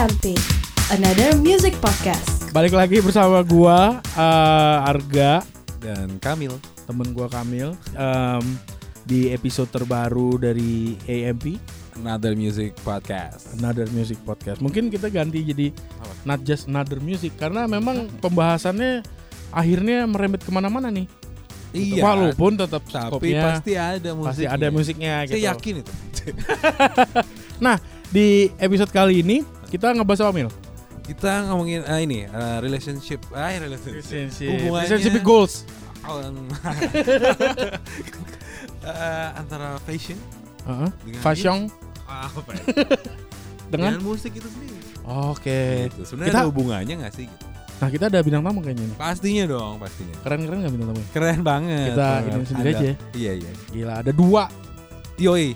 AMP, Another Music Podcast. Balik lagi bersama gua eh, Arga, dan Kamil. temen gua Kamil em, di episode terbaru dari AMP Another Music Podcast. Another Music Podcast. Mungkin kita ganti jadi Apa? not just another music karena memang pembahasannya akhirnya merembet ke mana-mana nih. Iya. Walaupun tetap tapi pasti ada musik. pasti ada musiknya gitu. Saya yakin itu. Nah di episode kali ini kita ngebahas apa Mil? Kita ngomongin ah, ini eh, relationship, ah relationship. Hubungannya- Relationship goals. Eh, antara fashion Heeh. dengan Fashion Ah, apa ya? dengan dengan musik itu sendiri. Oke. Gitu. Sebenarnya Kita- ada hubungannya nggak sih? Gitu. Nah kita ada bintang tamu kayaknya nih. Pastinya dong, pastinya. Keren-keren gak bintang tamu? Keren banget. Kita Keren. ini sendiri Ada. aja. Iya iya. Gila ada dua. Yoi,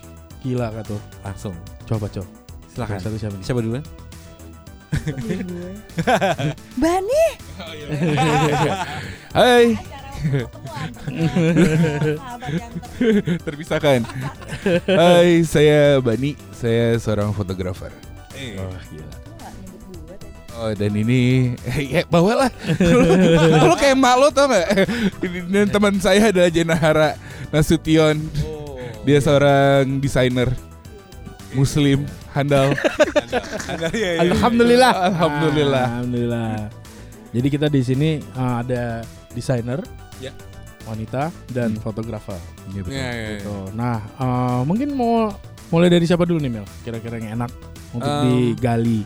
Gila kak tuh. langsung. Coba coba. Silakan. Satu siapa nih? Siapa duluan? Bani, Hai. sahabat yang ter- terpisahkan. Hai, saya Bani. Saya seorang fotografer. Eh, Oh gila. Oh dan ini, ya bawalah. Lu kayak malu tau gak? Ini dan teman saya adalah Jenahara Nasution. Oh. Dia seorang desainer Muslim handal. Ada ya. ya. Alhamdulillah. Alhamdulillah. Alhamdulillah. Jadi kita di sini uh, ada desainer, Ya. wanita dan fotografer. Iya betul. Iya, iya, iya. Gitu. Nah, uh, mungkin mau mulai dari siapa dulu nih Mel? Kira-kira yang enak untuk Um, digali.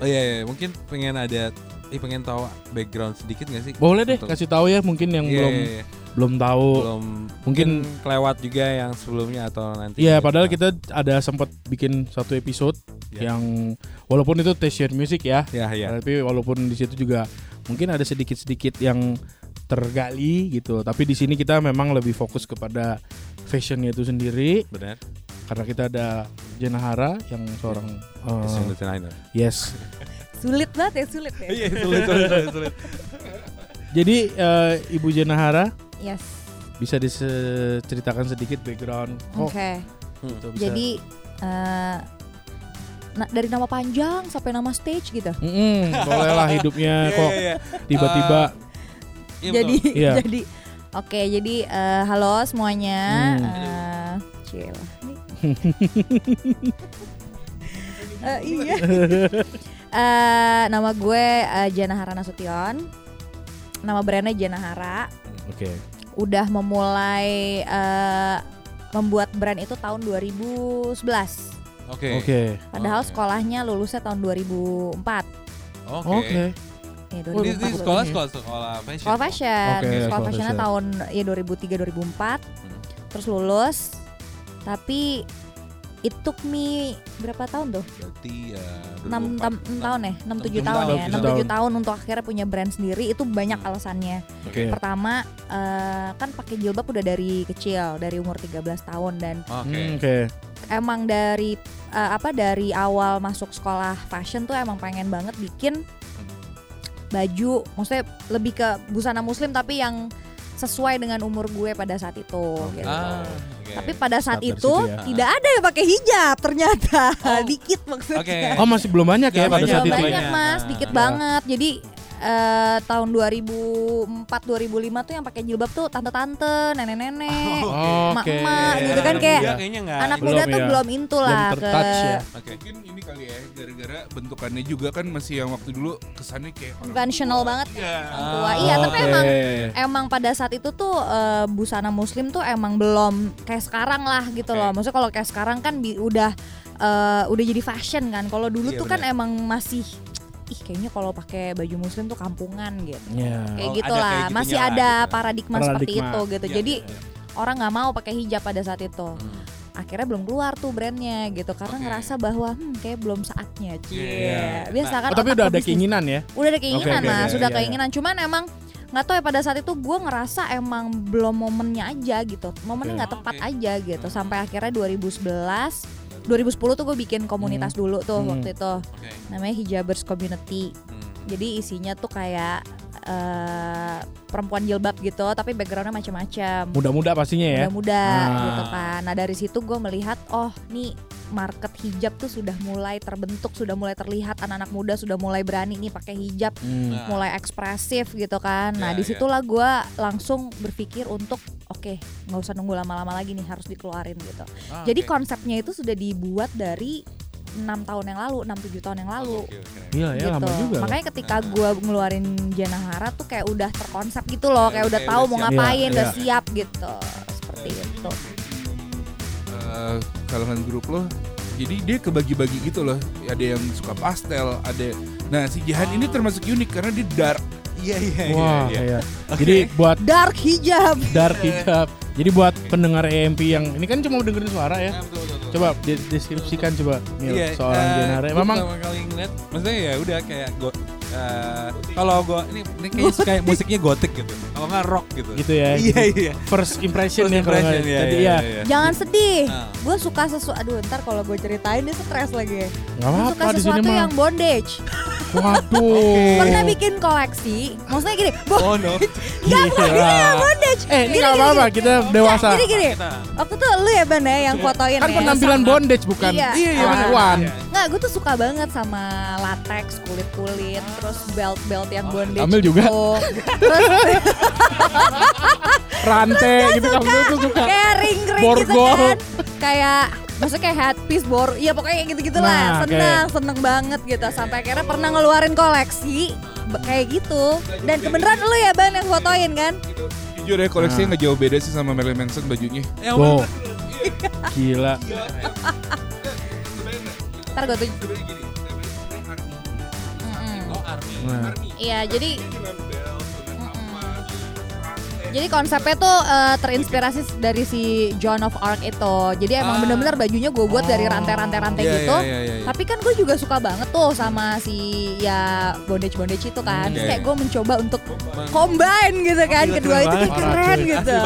Oh iya, iya, mungkin pengen ada eh pengen tahu background sedikit gak sih? Boleh deh Untuk- kasih tahu ya mungkin yang Iya, belum iya, iya. Belum tahu. belum mungkin- mungkin kelewat juga yang sebelumnya atau nanti. Iya, padahal kita ada sempat bikin satu episode Ya. yang walaupun itu T-shirt music ya, ya ya. tapi walaupun di situ juga mungkin ada sedikit-sedikit yang tergali gitu. Tapi di sini kita memang lebih fokus kepada fashionnya itu sendiri Benar. karena kita ada Jenahara yang seorang uh, Fashion designer. yes. Sulit banget ya, sulit ya. Iya, sulit sulit sulit. sulit. Jadi uh, Ibu Jenahara Yes. bisa diceritakan sedikit background. Oh, Oke. itu bisa. Jadi eh, na- dari nama panjang sampai nama stage gitu. Mm-mm, boleh lah hidupnya Iya, kok iya, iya. tiba-tiba Iya, jadi betul. Iya. jadi Oke, jadi eh, halo semuanya. Hmm. Eh, Cil. Eh, iya. Eh, nama gue eh, Janahara Nasution. Nama brandnya Janahara. Oke. Udah memulai eh, membuat brand itu tahun 2011. Oke. Oke. Padahal Oke. sekolahnya lulusnya tahun 2004. Oke. Oke. Ya, Oh, di, 2004 di lulus. sekolah sekolah sekolah fashion. Sekolah fashion. Oke, sekolah sekolah fashionnya fashion. tahun ya 2003 2004. Hmm. Terus lulus. Tapi it took me berapa tahun tuh? Berarti ya 6, 6 tahun ya? 6 7 Enam tahun tahun, ya. tujuh 6 7 tahun. tahun untuk akhirnya punya brand sendiri itu banyak Hmm. alasannya. Oke. Pertama eh, kan pakai jilbab udah dari kecil, dari umur 13 tahun dan Oke. Hmm, Oke. emang dari eh, apa dari awal masuk sekolah fashion tuh emang pengen banget bikin baju, maksudnya lebih ke busana muslim tapi yang sesuai dengan umur gue pada saat itu. gitu. Ah, oke. Tapi pada saat Start dari itu ya. tidak ada yang pakai hijab ternyata, Oh. dikit maksudnya. Oke. Oh masih belum banyak ya Nggak pada saat Belum itu. banyak ya? mas, dikit nah. banget. Jadi eh, tahun 2004 2005 tuh yang pakai jilbab tuh tante-tante, nenek-nenek, Oh, emak-emak Iya, gitu kan anak kayak muda kayaknya nggak anak muda Belum tuh ya. belum into Belum lah ke tertouch ya. Oke. Mungkin ini kali ya, gara-gara bentukannya juga kan masih yang waktu dulu kesannya kayak Konvensional banget Iya. tua. Iya, tapi Oke. emang emang pada saat itu tuh eh, busana muslim tuh emang belum kayak sekarang lah gitu Oke. loh. Maksudnya kalau kayak sekarang kan bi- udah eh, udah jadi fashion kan. Kalau dulu Iya, tuh kan benar. emang masih ih kayaknya kalau pakai baju muslim tuh kampungan gitu. Ya. Kayak Oh, gitu ada lah. kayak Masih lah ada gitu. paradigma, seperti Paradigma. itu gitu. Iya, Jadi iya, iya. orang nggak mau pakai hijab pada saat itu. Hmm. Akhirnya belum keluar tuh brandnya gitu karena Oke. ngerasa bahwa hmm, kayak belum saatnya. Cie. Iya. Biasa kan Oh, tapi udah ada pebisnis. keinginan ya? Udah ada keinginan oke, mas, oke, sudah iya, iya. keinginan. Cuman emang nggak tahu ya pada saat itu gue ngerasa emang belum momennya aja gitu, momennya nggak tepat Oke. aja gitu. Sampai akhirnya 2011, 2010 tuh gue bikin komunitas dulu tuh Hmm. waktu itu, Oke. namanya Hijabers Community. Hmm. Jadi isinya tuh kayak eh, perempuan jilbab gitu tapi backgroundnya macam-macam Muda-muda pastinya ya. muda-muda Ah. gitu kan. Nah dari situ gue melihat oh nih market hijab tuh sudah mulai terbentuk, sudah mulai terlihat anak-anak muda sudah mulai berani nih pakai hijab, Hmm. Nah. mulai ekspresif gitu kan. Nah Ya, di situlah gue langsung berpikir untuk oke nggak usah nunggu lama-lama lagi nih harus dikeluarin gitu. Ah, Jadi oke. konsepnya itu sudah dibuat dari enam tahun yang lalu, 6-7 tahun yang lalu. Oke, oke. Iya ya gitu. lama juga. Makanya ketika gue ngeluarin Janahara tuh kayak udah terkonsep gitu loh, kayak udah Kayak tahu udah mau siap. ngapain, Iya, udah iya. siap gitu. Seperti itu. Eh, kalangan grup lo jadi dia kebagi-bagi gitu loh ada yang suka pastel ada nah si Jihan ini termasuk unik karena dia dark Iya iya iya. Wah, iya. iya. Jadi buat Dark hijab. dark hijab. Jadi buat pendengar EMP yang ini kan cuma dengerin suara ya. Coba di- deskripsikan coba Mil, Iya, seorang eh, Jenare. gua Memang pertama kali ngeliat, maksudnya ya udah kayak gue kalau gue ini ini kayak musiknya gotik gitu, kalau nggak rock gitu. gitu ya. Iya iya. First impression First ya kalau nggak impression, iya, tadi iya, ya. iya. Jangan sedih. Nah. Gue suka sesuatu. Aduh, ntar kalau gue ceritain dia stres lagi. Gue suka apa-apa di sini sesuatu mah. yang bondage. Waduh. Pernah bikin koleksi. Maksudnya gini, bo Oh no. Gila. ini yang bondage. Eh, ini gini, apa-apa, kita dewasa. Gini gini. Kita. Waktu tuh lu ya Ban ya yang fotoin Kan ya. penampilan bondage bukan Iya. Iya iya benar. Wan. Iya. Nggak, gue tuh suka banget sama latex, kulit-kulit, terus belt-belt yang bondage Amel juga. gitu. Terus Rantai gitu kamu tuh suka. kayak ring-ring gitu kan. Kayak maksudnya kayak headpiece bor, iya pokoknya kayak gitu-gitu Nah, lah. Seneng, kayak- seneng banget gitu. Sampai akhirnya pernah ngeluarin koleksi kayak gitu. Dan kebenaran lu ya Ban yang fotoin kan? jujur ya koleksinya nggak jauh beda sih sama Marilyn Manson bajunya Wow. Gila. Ntar gue tuh. Oh. Nah. Iya, jadi Jadi konsepnya tuh eh, terinspirasi dari si John of Arc itu. Jadi emang Ah. bener-bener bajunya gue buat dari Oh. rantai-rantai-rantai Iya, gitu. iya, iya, iya. Tapi kan gue juga suka banget tuh sama si ya bondage bondage itu kan. Hmm, Terus iya, kayak iya. gue mencoba untuk combine gitu kan. Gila, Kedua itu banget. keren gitu.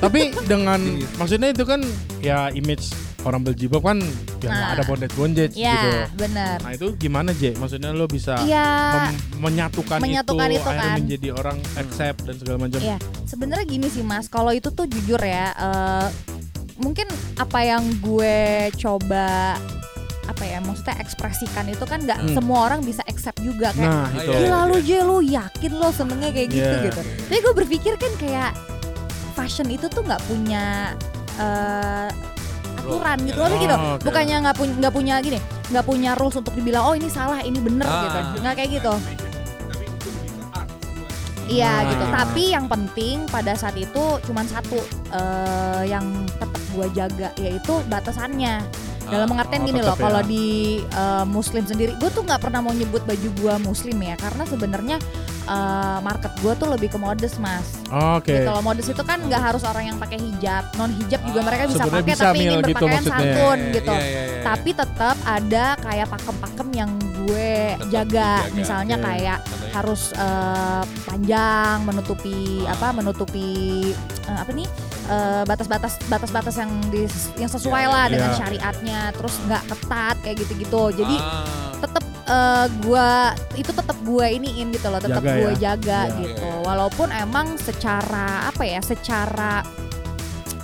Tapi dengan maksudnya itu kan ya image orang berjilbab kan yang Nah. ada bondage bondage gitu. Iya, benar. Nah itu gimana J? Maksudnya lo bisa Iya. mem- menyatukan, menyatukan itu, itu akhirnya kan. menjadi orang accept dan segala macam. Iya, sebenarnya gini sih Mas, kalau itu tuh jujur ya, eh, mungkin apa yang gue coba apa ya, maksudnya ekspresikan itu kan nggak Hmm. semua orang bisa accept juga kayak. Nah Ah, itu. iya, Gila lu J, lu yakin lo senengnya kayak gitu Iya. gitu. Tapi gue berpikir kan kayak fashion itu tuh nggak punya eh, aturan gitu loh gitu. Bukannya nggak punya nggak punya gini, nggak punya rules untuk dibilang oh ini salah, ini bener Ah. gitu. Nggak kayak gitu. Iya Nah. gitu. Tapi yang penting pada saat itu cuman satu eh, yang tetap gua jaga yaitu batasannya. Dalam pengertian oh, gini loh, kalau ya. di eh, Muslim sendiri, gue tuh nggak pernah mau nyebut baju gua Muslim ya, karena sebenarnya eh, market gua tuh lebih ke modest mas. Oke. Gitu loh, modest itu kan nggak harus orang yang pakai hijab, non hijab juga Ah, mereka bisa pakai, bisa, tapi ingin Mil, gitu berpakaian maksudnya. santun Iya, gitu. iya, iya, iya. Tapi tetap ada kayak pakem-pakem yang gue Tetap jaga, dijaga, misalnya oke. kayak Katanya. harus eh, panjang menutupi Ah. apa menutupi eh, apa nih batas-batas batas-batas yang di, yang sesuai lah ya, dengan ya. syariatnya terus nggak ketat kayak gitu-gitu jadi Ah. tetap eh, gua itu tetap gue iniin gitu loh tetap gue ya. jaga Iya. gitu Iya, iya. walaupun emang secara apa ya secara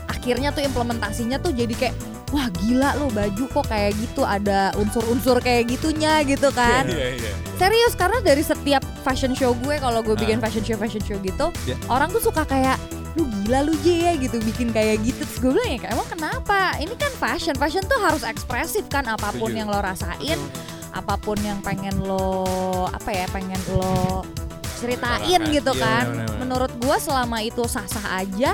akhirnya tuh implementasinya tuh jadi kayak wah gila loh baju kok kayak gitu ada unsur-unsur kayak gitunya gitu kan Iya, iya. serius karena dari setiap fashion show gue kalau gue bikin Ah. fashion show fashion show gitu Ya. orang tuh suka kayak lu gila lu J ya gitu bikin kayak gitu terus gue bilang ya "Kayak, emang kenapa ini kan fashion fashion tuh harus ekspresif kan apa pun Setuju. yang lo rasain apa pun yang pengen lo apa ya pengen lo ceritain gitu Iya, kan. benar-benar. menurut gue selama itu sah-sah aja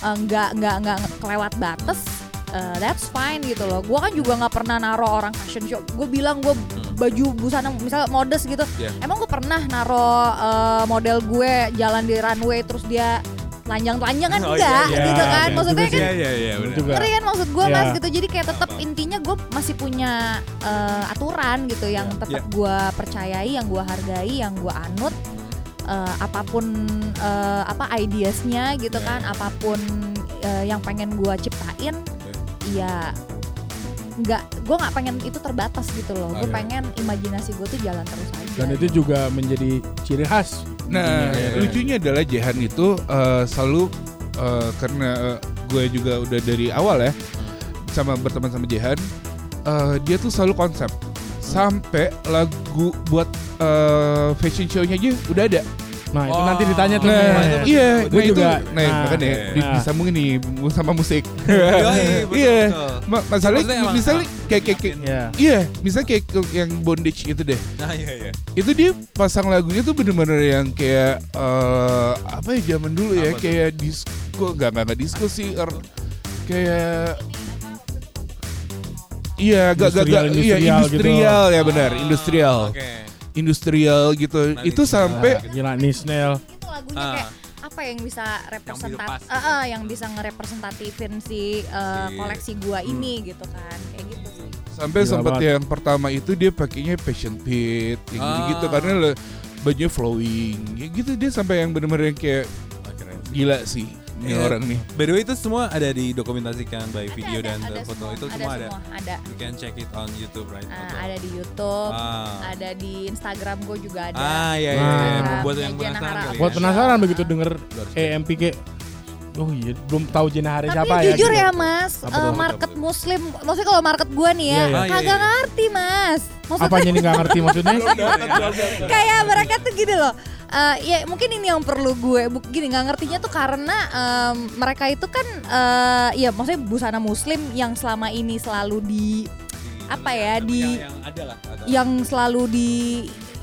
eh, nggak nggak nggak kelewat batas eh, that's fine gitu loh. Gue kan juga nggak pernah naro orang fashion show. Gue bilang gue baju busana misalnya modest gitu. Iya. emang gue pernah naro eh, model gue jalan di runway terus dia telanjang-telanjang kan Oh, enggak iya, gitu iya, kan iya, maksudnya juga kan Iya, iya, iya. Ngeri kan maksud gue mas Iya. gitu jadi kayak tetap intinya gue masih punya eh, aturan gitu yang Iya. tetap gue percayai yang gue hargai yang gue anut Eh, apa pun eh, apa ideasnya gitu Iya. kan apa pun eh, yang pengen gue ciptain ya nggak gue nggak pengen itu terbatas gitu loh gue Oke. pengen imajinasi gue tuh jalan terus aja Dan itu juga menjadi ciri khas Nah, Intinya, ya. lucunya adalah Jehan itu eh, selalu eh, karena eh, gue juga udah dari awal ya sama berteman sama Jehan, eh, dia tuh selalu konsep sampai lagu buat eh, fashion show-nya aja udah ada. Nah, itu Oh. nanti ditanya tuh. Nah, iya, nah juga. itu, nah, Nah, makanya iya, di- iya. disambungin nih sama musik. Iya. Ma- masalahnya Maksudnya emang- misalnya kayak kayak, kayak Iya. iya, misalnya kayak yang bondage gitu deh. Nah, iya iya. itu dia pasang lagunya tuh bener-bener yang kayak eh, apa ya zaman dulu ya Apa kayak disco nggak nggak nggak disco sih or- kayak iya gak gak gak iya Industrial- industrial gitu. industrial ya benar industrial Oke. Industrial gitu Nanti itu kita- sampai Gila nih Snell. itu lagunya Ah. kayak apa yang bisa representat pas. Eh, eh, yang bisa ngerepresentatifin si eh, Si- koleksi gua ini gitu kan kayak gitu sih sampai Gila sempat banget. yang pertama itu dia pakainya passion pit kayak Ah. gitu karena le- bajunya flowing ya gitu dia sampai yang bener-bener yang kayak keren. gila sih ini Iya. orang nih By the way itu semua ada didokumentasikan by video Ada, dan ada, the foto semua, itu ada semua ada. semua ada You can check it on YouTube right? Atau- ada di YouTube Ah. ada di Instagram gue juga ada Ah iya iya. Buat yang penasaran kali Buat ya. penasaran begitu denger EMPK. Oh iya, belum tahu Jenna Hari tapi siapa ya. jujur gitu. ya mas Apa tuh? market Apa muslim maksudnya kalau market gua nih ya Iya, iya. Iya, kagak iya. ngerti mas maksudnya Apanya nih nggak ngerti maksudnya? kayak mereka tuh gini loh eh, ya mungkin ini yang perlu gue gini nggak ngertinya tuh karena em, mereka itu kan eh, ya maksudnya busana muslim yang selama ini selalu di apa ya, di- yang, yang ada lah. ada. yang selalu di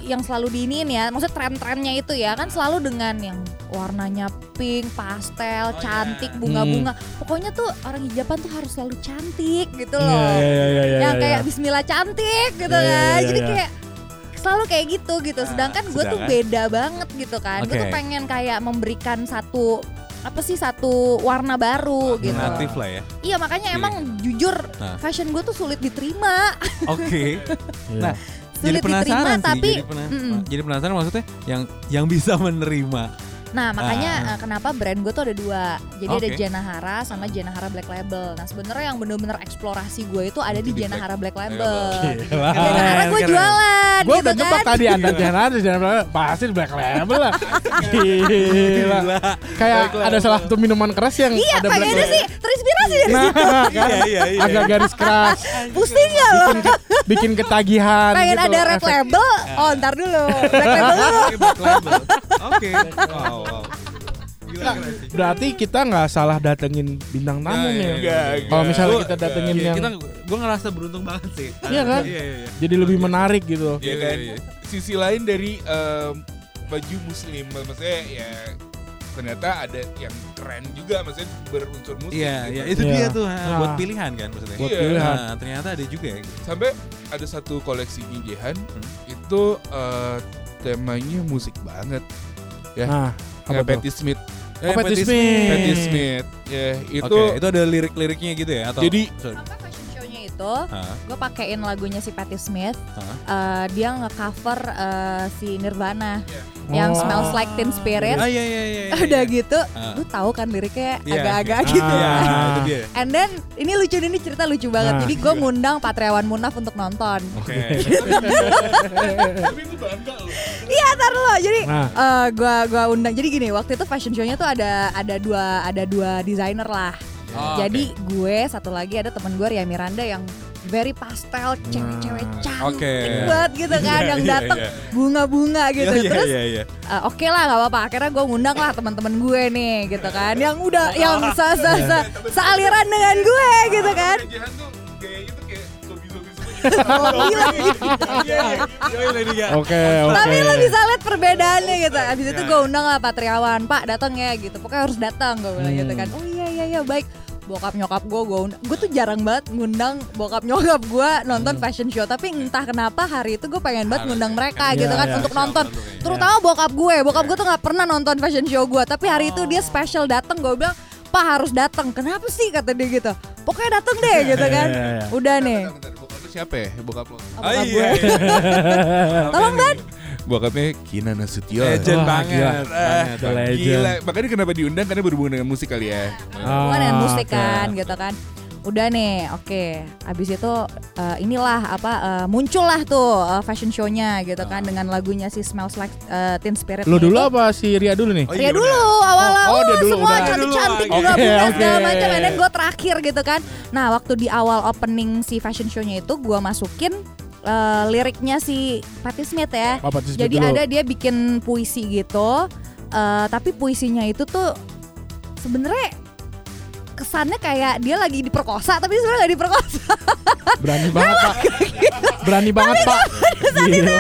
yang selalu diinin ya maksudnya tren-trennya itu ya kan selalu dengan yang warnanya pink, pastel, Oh, cantik, iya. bunga-bunga. Pokoknya tuh orang hijaban tuh harus selalu cantik gitu loh. Iya, iya, iya, iya, yang iya. kayak Bismillah cantik gitu Iya, iya, kan. iya, Jadi iya. kayak selalu kayak gitu gitu. Ah, Sedangkan gue tuh beda banget gitu kan. Gue tuh pengen kayak memberikan satu apa sih satu warna baru gitu. Alternatif lah ya. Iya makanya Iya. emang jujur Nah. fashion gue tuh sulit diterima. Oke. Iya. Nah, jadi Sulit diterima penasaran sih. tapi jadi, pena- Mm-mm. jadi penasaran maksudnya yang yang bisa menerima. Nah makanya Ah. eh, kenapa brand gue tuh ada dua Jadi ada Oke. Jenna Hara sama Jenna Hara Black Label Nah sebenarnya yang bener-bener eksplorasi gue itu ada di Jenna Black Label. Label Gila. Jenna Hara gue jualan Gue gitu udah nebak kan tadi anda Jenna Hari, Jenna Hari, pasti Black Label lah. Gila. Kayak ada salah satu minuman keras yang Iya ada Black Label. sih terinspirasi dari Nah, situ kan? Iya iya iya. Agak garis keras, Pusing gak lo? bikin, ke- bikin ketagihan. Pengen gitu, ada red label Oh ntar dulu Black label dulu Oke, Black Label. Oke. Wow wow. Gila keren sih. Berarti kita nggak salah datengin bintang tamu Iya, nih. iya, iya, iya. Kalau misalnya Gua- kita datengin Iya, yang kita gue ngerasa beruntung banget sih. Iya kan? Iya iya iya. jadi lebih menarik gitu. ya Iya, kan iya, iya. sisi lain dari em, baju muslim maksudnya ya ternyata ada yang keren juga maksudnya berunsur muslim Iya, gitu. iya itu Iya. dia tuh ha, Nah. buat pilihan kan maksudnya. Buat Iya. pilihan. Nah, ternyata ada juga ya. sampai ada satu koleksi Jehan Hmm. itu eh, temanya musik banget Nah, ya apa tuh? Patti Smith Oh, Patti Smith. Patti Smith ya itu Oke, itu ada lirik-liriknya gitu ya atau Jadi- Sorry. Itu Hah? Gue pakein lagunya si Patti Smith Hah? Eh, Dia nge-cover eh, si Nirvana Yang Oh. Smells Like Teen Spirit Ah iya iya iya. iya. Udah gitu Ah. Lu tahu kan liriknya agak-agak Ah. gitu Iya, Ah. itu dia. And then ini lucu ini cerita lucu banget. Nah. Jadi gue ngundang Patriawan Munaf untuk nonton. Oke. tapi itu bangga loh Iya, tar lo. Jadi Nah. eh, gua gua undang. Jadi gini, waktu itu fashion show-nya tuh ada ada dua ada dua desainer lah. Oh, Jadi gue satu lagi ada temen gue Ria Miranda yang very pastel, cewek-cewek Nah. cantik Oke. banget gitu kan, Iya, yang iya, datang iya. bunga-bunga gitu. Iya, iya, Terus iya, iya. eh, oke lah nggak apa-apa. Akhirnya gue ngundang lah teman-teman gue nih gitu kan, yang udah yang se se se sealiran dengan gue gitu kan. Lady Gaga. Oke, oke. Tapi lo bisa lihat perbedaannya gitu. Abis itu gue undang lah Patriawan, Pak datang ya gitu. Pokoknya harus datang gue bilang gitu kan. Oh iya iya iya baik. Bokap nyokap gue gue undang. Gue tuh jarang banget ngundang bokap nyokap gue nonton fashion show. Tapi entah kenapa hari itu gue pengen banget ngundang mereka Iya, gitu kan iya. untuk nonton. Terutama bokap gue. Bokap gue tuh nggak pernah nonton fashion show gue. Tapi hari itu dia special datang. Gue bilang Pak harus datang. Kenapa sih kata dia gitu. Pokoknya datang deh gitu kan. Iya, iya, iya. Udah nih. Siapa ya bokap lo Oh, bokap iya. gue. iya. Tolong Dan. Bokapnya Kina Nasution Legend Wah, banget. gila. banget. The legend. Gila, makanya kenapa diundang karena berhubungan dengan musik kali ya. hubungan dengan Ah, musik oke. kan gitu kan udah nih oke abis itu eh, inilah apa eh, muncullah tuh eh, fashion show-nya gitu kan dengan lagunya si Smells Like eh, Teen Spirit Lo dulu apa si Ria dulu nih? Oh, Ya iya, dulu awal-awal Oh, oh, dia dulu, semua cantik-cantik Dulu, bunga oke, bunga oke. segala macam and then gue terakhir gitu kan. Nah waktu di awal opening si fashion show-nya itu gue masukin eh, liriknya si Patti Smith ya. Apa tuh Jadi dulu? ada dia bikin puisi gitu, eh, tapi puisinya itu tuh sebenarnya kesannya kayak dia lagi diperkosa tapi sebenarnya gak diperkosa. Berani banget pak Berani banget pak Gila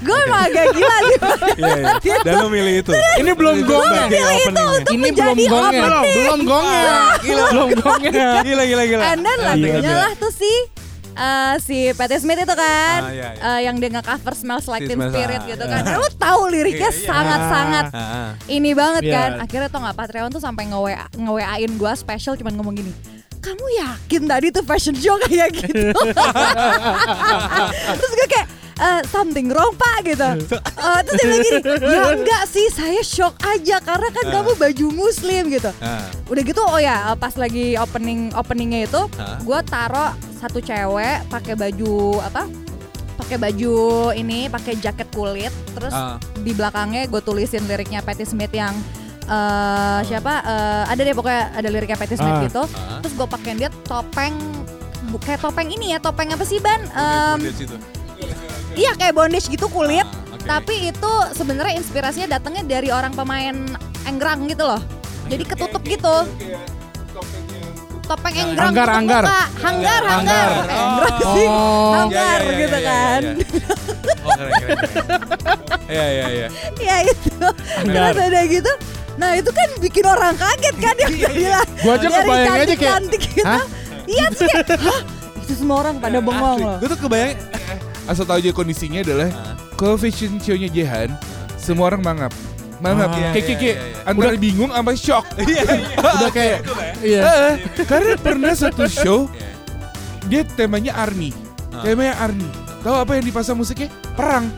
gue emang agak gila sih. Iya, iya. Dan lo milih itu. Ini belum Itu gongnya sebagai openingnya. Ini belum gongnya opening. Belum gongnya Belum gongnya Gila, gila, gila. And then lagunya Gila. lah tuh si eh, si Patti Smith itu kan Ah, iya, iya. eh, yang dia nge-cover Smells Like Teen Spirit ah, gitu iya. kan. Lu tahu liriknya Iya, iya. sangat-sangat Ah, ah. ini banget kan. Akhirnya tau nggak Patreon tuh sampai nge-WA nge-WA-in gua special cuman ngomong gini. Kamu yakin tadi tuh fashion show kayak gitu? terus gue kayak "Eh, something wrong pak gitu. Eh, terus dia bilang gini, ya enggak sih saya shock aja karena kan kamu baju muslim gitu. Ah. Udah gitu oh ya pas lagi opening openingnya itu Hah? gue taro satu cewek pakai baju apa? Pakai baju ini, pakai jaket kulit, terus Ah. di belakangnya gue tulisin liriknya Patti Smith yang eh siapa? Eh, ada deh pokoknya ada liriknya Patti Smith Ah. gitu. Ah. Terus gue pakein dia topeng kayak topeng ini ya, topeng apa sih ban? Situ. Iya kayak bondage gitu kulit. Ah, oke. Tapi itu sebenarnya inspirasinya datangnya dari orang pemain enggrang gitu loh. Jadi ketutup gitu. Topeng enggrang Anggar, tutup anggar. Hanggar, hanggar. Anggar. Enggrang sih. Oh Hanggar Ya, ya, ya, gitu ya, ya, kan. ya. Oh, keren, keren, keren. Iya, iya, iya. Ya itu. Terus ada gitu. Nah itu kan bikin orang kaget kan yang bilang. Gua aja dari ngebayang aja kayak cantik-cantik gitu. Hah? Iya terus kayak, hah? Itu semua orang pada bengong loh. Gue tuh kebayang Asal tahu aja kondisinya adalah Ah. kalau fashion show-nya Jehan, semua orang mangap. Mangap, Ah. kayak Iya, kayak iya, iya. antara bingung sama shock. Iya, iya. Udah kayak Iya Eh, karena pernah satu show Iya. dia temanya army. Ah. Temanya army. Tahu apa yang dipasang musiknya? Perang.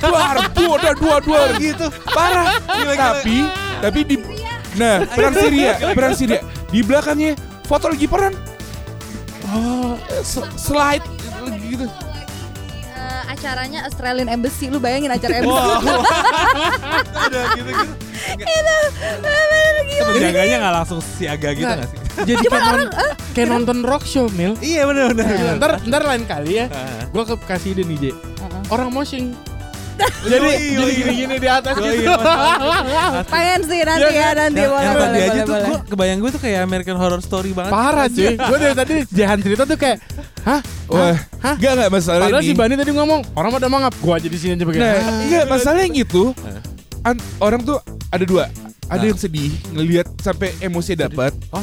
Duar, duar, duar, duar, duar gitu. Parah. Tapi tapi di Nah, perang Syria, perang Syria. Di belakangnya foto lagi perang. Oh, slide gitu. Acaranya Australian Embassy lu bayangin acara embassy Udah gitu-gitu. Itu penjaganya gak langsung siaga gitu Nggak. gak sih? Jadi kayak, non- kayak nonton rock show Mil Iya bener. Nah, ntar, ntar lain kali ya. Gue kasih ide nih J Heeh. Orang moshing Jadi jadi yoi. gini-gini di atas gitu pengen sih nanti Iya ya kan? nanti Yang, boleh yang tadi boleh aja boleh, tuh boleh. gue kebayang gue tuh kayak American Horror Story banget. Parah cuy Gue dari tadi Jahan cerita tuh kayak Hah? Wah, Hah? enggak enggak masalah Padahal ini. si Bani tadi ngomong Orang pada mangap Gue aja di sini aja pakai Nah, "Ah." enggak masalah yang itu. An- orang tuh ada dua. Ada Ah. yang sedih ngelihat sampai emosi dapat. Oh?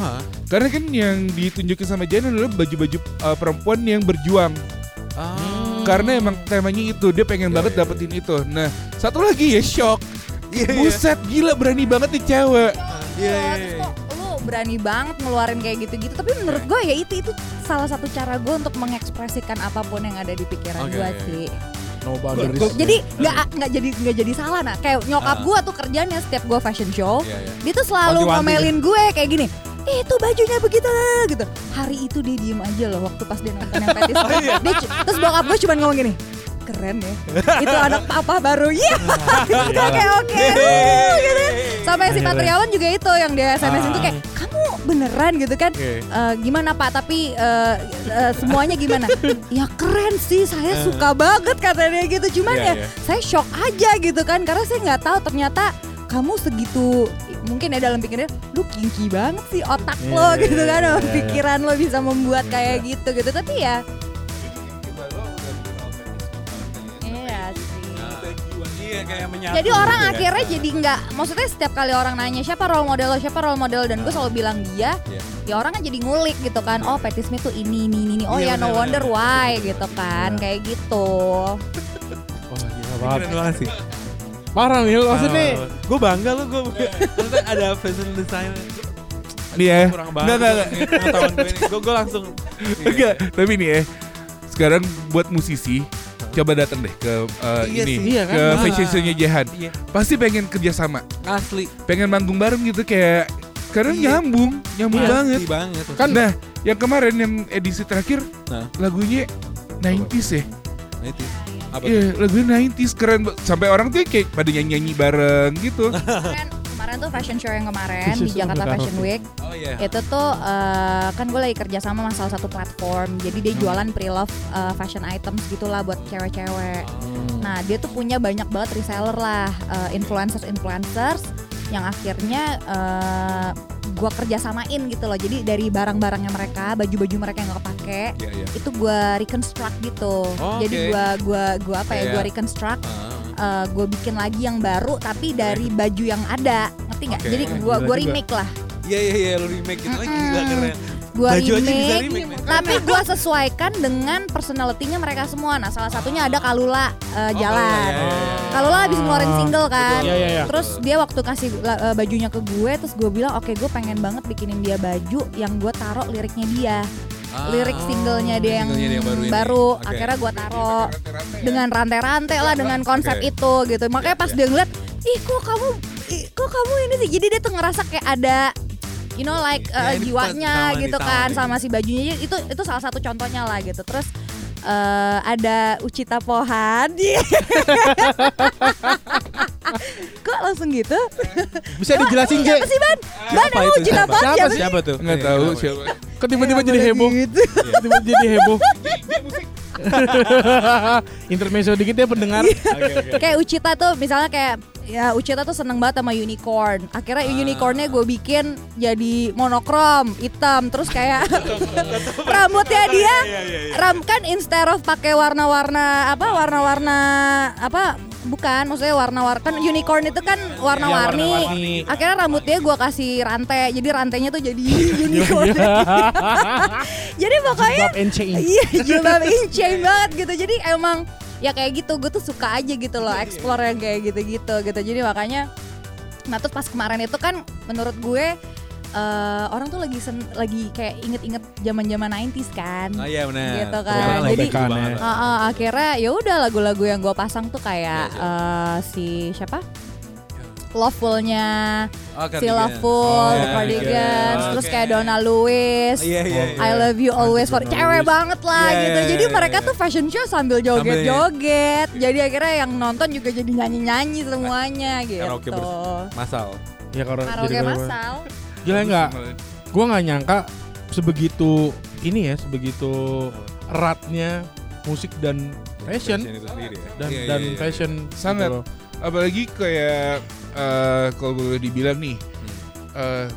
Karena kan yang ditunjukin sama Jen adalah baju-baju uh, perempuan yang berjuang. Oh. Karena emang temanya itu dia pengen Iya, banget iya. dapetin itu. Nah, satu lagi ya shock. Iya, iya. Buset, gila berani banget nih cewek. Iya, iya, Terus iya. kok lu berani banget ngeluarin kayak gitu-gitu tapi menurut gue ya itu itu salah satu cara gue untuk mengekspresikan apa pun yang ada di pikiran Oke, gue oke. sih No boundaries jadi nggak nggak jadi nggak jadi salah nah kayak nyokap Ah. gue tuh kerjanya setiap gue fashion show Iya, iya. dia tuh selalu Wanti-wanti ngomelin gue kayak gini "Eh, itu bajunya begitu gitu. Hari itu dia diem aja loh waktu pas dia nonton yang petis Oh, iya. dia terus bokap gue cuma ngomong gini keren ya itu anak papa baru iya. Gitu kayak oke uh, gitu kan sampai si Patriawan juga itu yang dia SMS itu kayak kamu beneran gitu kan? Oke. "Eh, gimana pak? Tapi eh, eh, semuanya gimana? Ya keren sih saya suka banget kata dia gitu. Cuman Iya, ya iya. saya shock aja gitu kan karena saya nggak tahu ternyata kamu segitu mungkin ya dalam pikirannya lu kinky banget sih otak Iya, lo iya, gitu kan. sama iya. pikiran lo bisa membuat kayak gitu gitu. Tapi ya iya sih. Iya, kayak menyatu jadi orang gitu ya. akhirnya jadi nggak maksudnya setiap kali orang nanya siapa role model lo? Siapa role model? Dan gue selalu bilang dia Iya. ya orang kan jadi ngulik gitu kan. Oh Patti Smith tuh ini ini ini, ini. oh Iya, ya no wonder why gitu kan. Kayak gitu. Wah gila Keren banget banget sih. Parah Mil Maksudnya gue bangga lu gue maksudnya ada fashion designer Nih ya. kurang banget Enggak, enggak, gue gue langsung Enggak, tapi nih ya. Sekarang buat musisi coba datang deh ke uh, Iya ini sih. Iya kan? ke Ah. fashion show-nya Jehan. Iya. Pasti pengen kerja sama, asli pengen manggung bareng gitu kayak sekarang nyambung, nyambung Iya. banget. Iya banget. Kan Nah, yang kemarin yang edisi terakhir Nah. lagunya 90s ya. Nah, itu. Apa? Iya, lagunya 90s keren sampai orang tuh kayak pada nyanyi-nyanyi bareng gitu. kemarin kemarin tuh fashion show yang kemarin di Jakarta Fashion. Week Oh iya. itu tuh eh, kan gue lagi kerja sama sama salah satu platform jadi dia jualan pre-love eh, fashion items gitulah buat cewek-cewek nah dia tuh punya banyak banget reseller lah eh, influencers-influencers yang akhirnya eh, gue kerjasamain gitu loh jadi dari barang-barangnya mereka baju-baju mereka yang gak kepake Iya, iya. itu gue reconstruct gitu Oh, jadi gue gua gua apa ya gue Kayak- reconstruct Ah. gue bikin lagi yang baru tapi dari baju yang ada ngerti nggak Oke. jadi gue gue remake lah Iya iya iya lu remake gitu lagi Mm-mm. gila keren. Gue Baju remake, remake, tapi gue sesuaikan dengan personality-nya mereka semua nah salah satunya ada Kalula uh, Oh, jalan iya, iya, iya. Kalula habis ngeluarin single kan Iya, iya, iya. terus dia waktu kasih uh, bajunya ke gue terus gue bilang oke gue pengen banget bikinin dia baju yang gue taruh liriknya dia Ah, lirik singlenya dia yang, singlenya dia yang baru ini. baru Oke. akhirnya gue taruh Rante-rante ya. dengan rantai-rantai lah dengan konsep Oke. itu gitu makanya pas dia ngeliat ih kok kamu ih, kok kamu ini sih jadi dia tuh ngerasa kayak ada you know like Ya, uh, ini jiwanya sama nih, gitu kan sama si bajunya itu itu salah satu contohnya lah gitu terus eh, ada Ucita Pohan kok langsung gitu Bisa dijelasin siapa Je? sih Ban Ban Siapa emang itu? Ucita Siapa? Pohan Siapa siapa Siapa tuh? Nggak Iya, tahu siapa. Kok tiba-tiba Ya, jadi heboh? gitu. Tiba-tiba jadi heboh. Intermezzo dikit ya pendengar. Kayak Ucita tuh misalnya kayak ya Ucita tuh seneng banget sama unicorn. Akhirnya Ah. unicornnya gue bikin jadi monokrom hitam terus kayak rambutnya dia ram kan instead of pakai warna-warna apa warna-warna apa bukan maksudnya warna-warna kan unicorn itu kan warna-warni. Iya, akhirnya rambut dia gue kasih rantai jadi rantainya tuh jadi unicorn. Jadi pokoknya Bob and Chain. Iya jilbab in chain banget gitu. Jadi emang ya kayak gitu gue tuh suka aja gitu loh explore yang kayak gitu-gitu gitu jadi makanya nah terus pas kemarin itu kan menurut gue eh, orang tuh lagi sen- lagi kayak inget-inget zaman-zaman 90s kan Oh iya benar. Gitu kan. Lagi Jadi-. Ah, ah, akhirnya ya udah lagu-lagu yang gue pasang tuh kayak Iya, eh, si siapa Loveful-nya Oh, si Cardigan. Loveful, Oh, iya, Cardigans, iya. terus Oke. kayak Donna Lewis, Iya iya. iya. I love you always for cewek Lewis. banget lah Iya, gitu. iya, Jadi iya, mereka iya. tuh fashion show sambil joget-joget. Jadi akhirnya yang nonton juga jadi nyanyi-nyanyi semuanya gitu. Karaoke Masal. Ya kalau Karaoke jadi- masal. Gila enggak? Gue nggak nyangka sebegitu ini ya, sebegitu eratnya musik dan fashion itu sendiri ya. dan Iya, iya, dan iya. fashion Sangat. gitu loh. Apalagi kayak eh, kalau boleh dibilang nih eh,